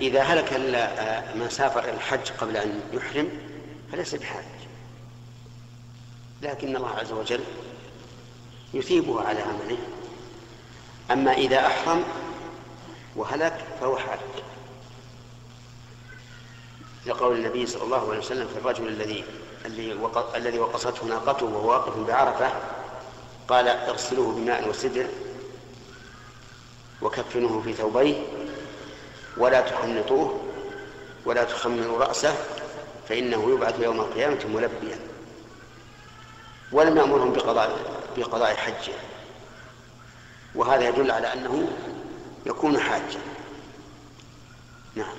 إذا هلك من سافر الحج قبل أن يحرم فليس بحاج. لكن الله عز وجل يثيبه على عمله. أما إذا أحرم وهلك فهو حاج. لقول النبي صلى الله عليه وسلم في الرجل الذي الذي وقصته ناقته وهو واقف بعرفة قال اغسلوه بماء وسدر وكفنوه في ثوبيه ولا تحنطوه ولا تخمروا رأسه فإنه يبعث يوم القيامة ملبيا. ولم يأمرهم بقضاء بقضاء حجه. وهذا يدل على أنه يكون حاجا نعم.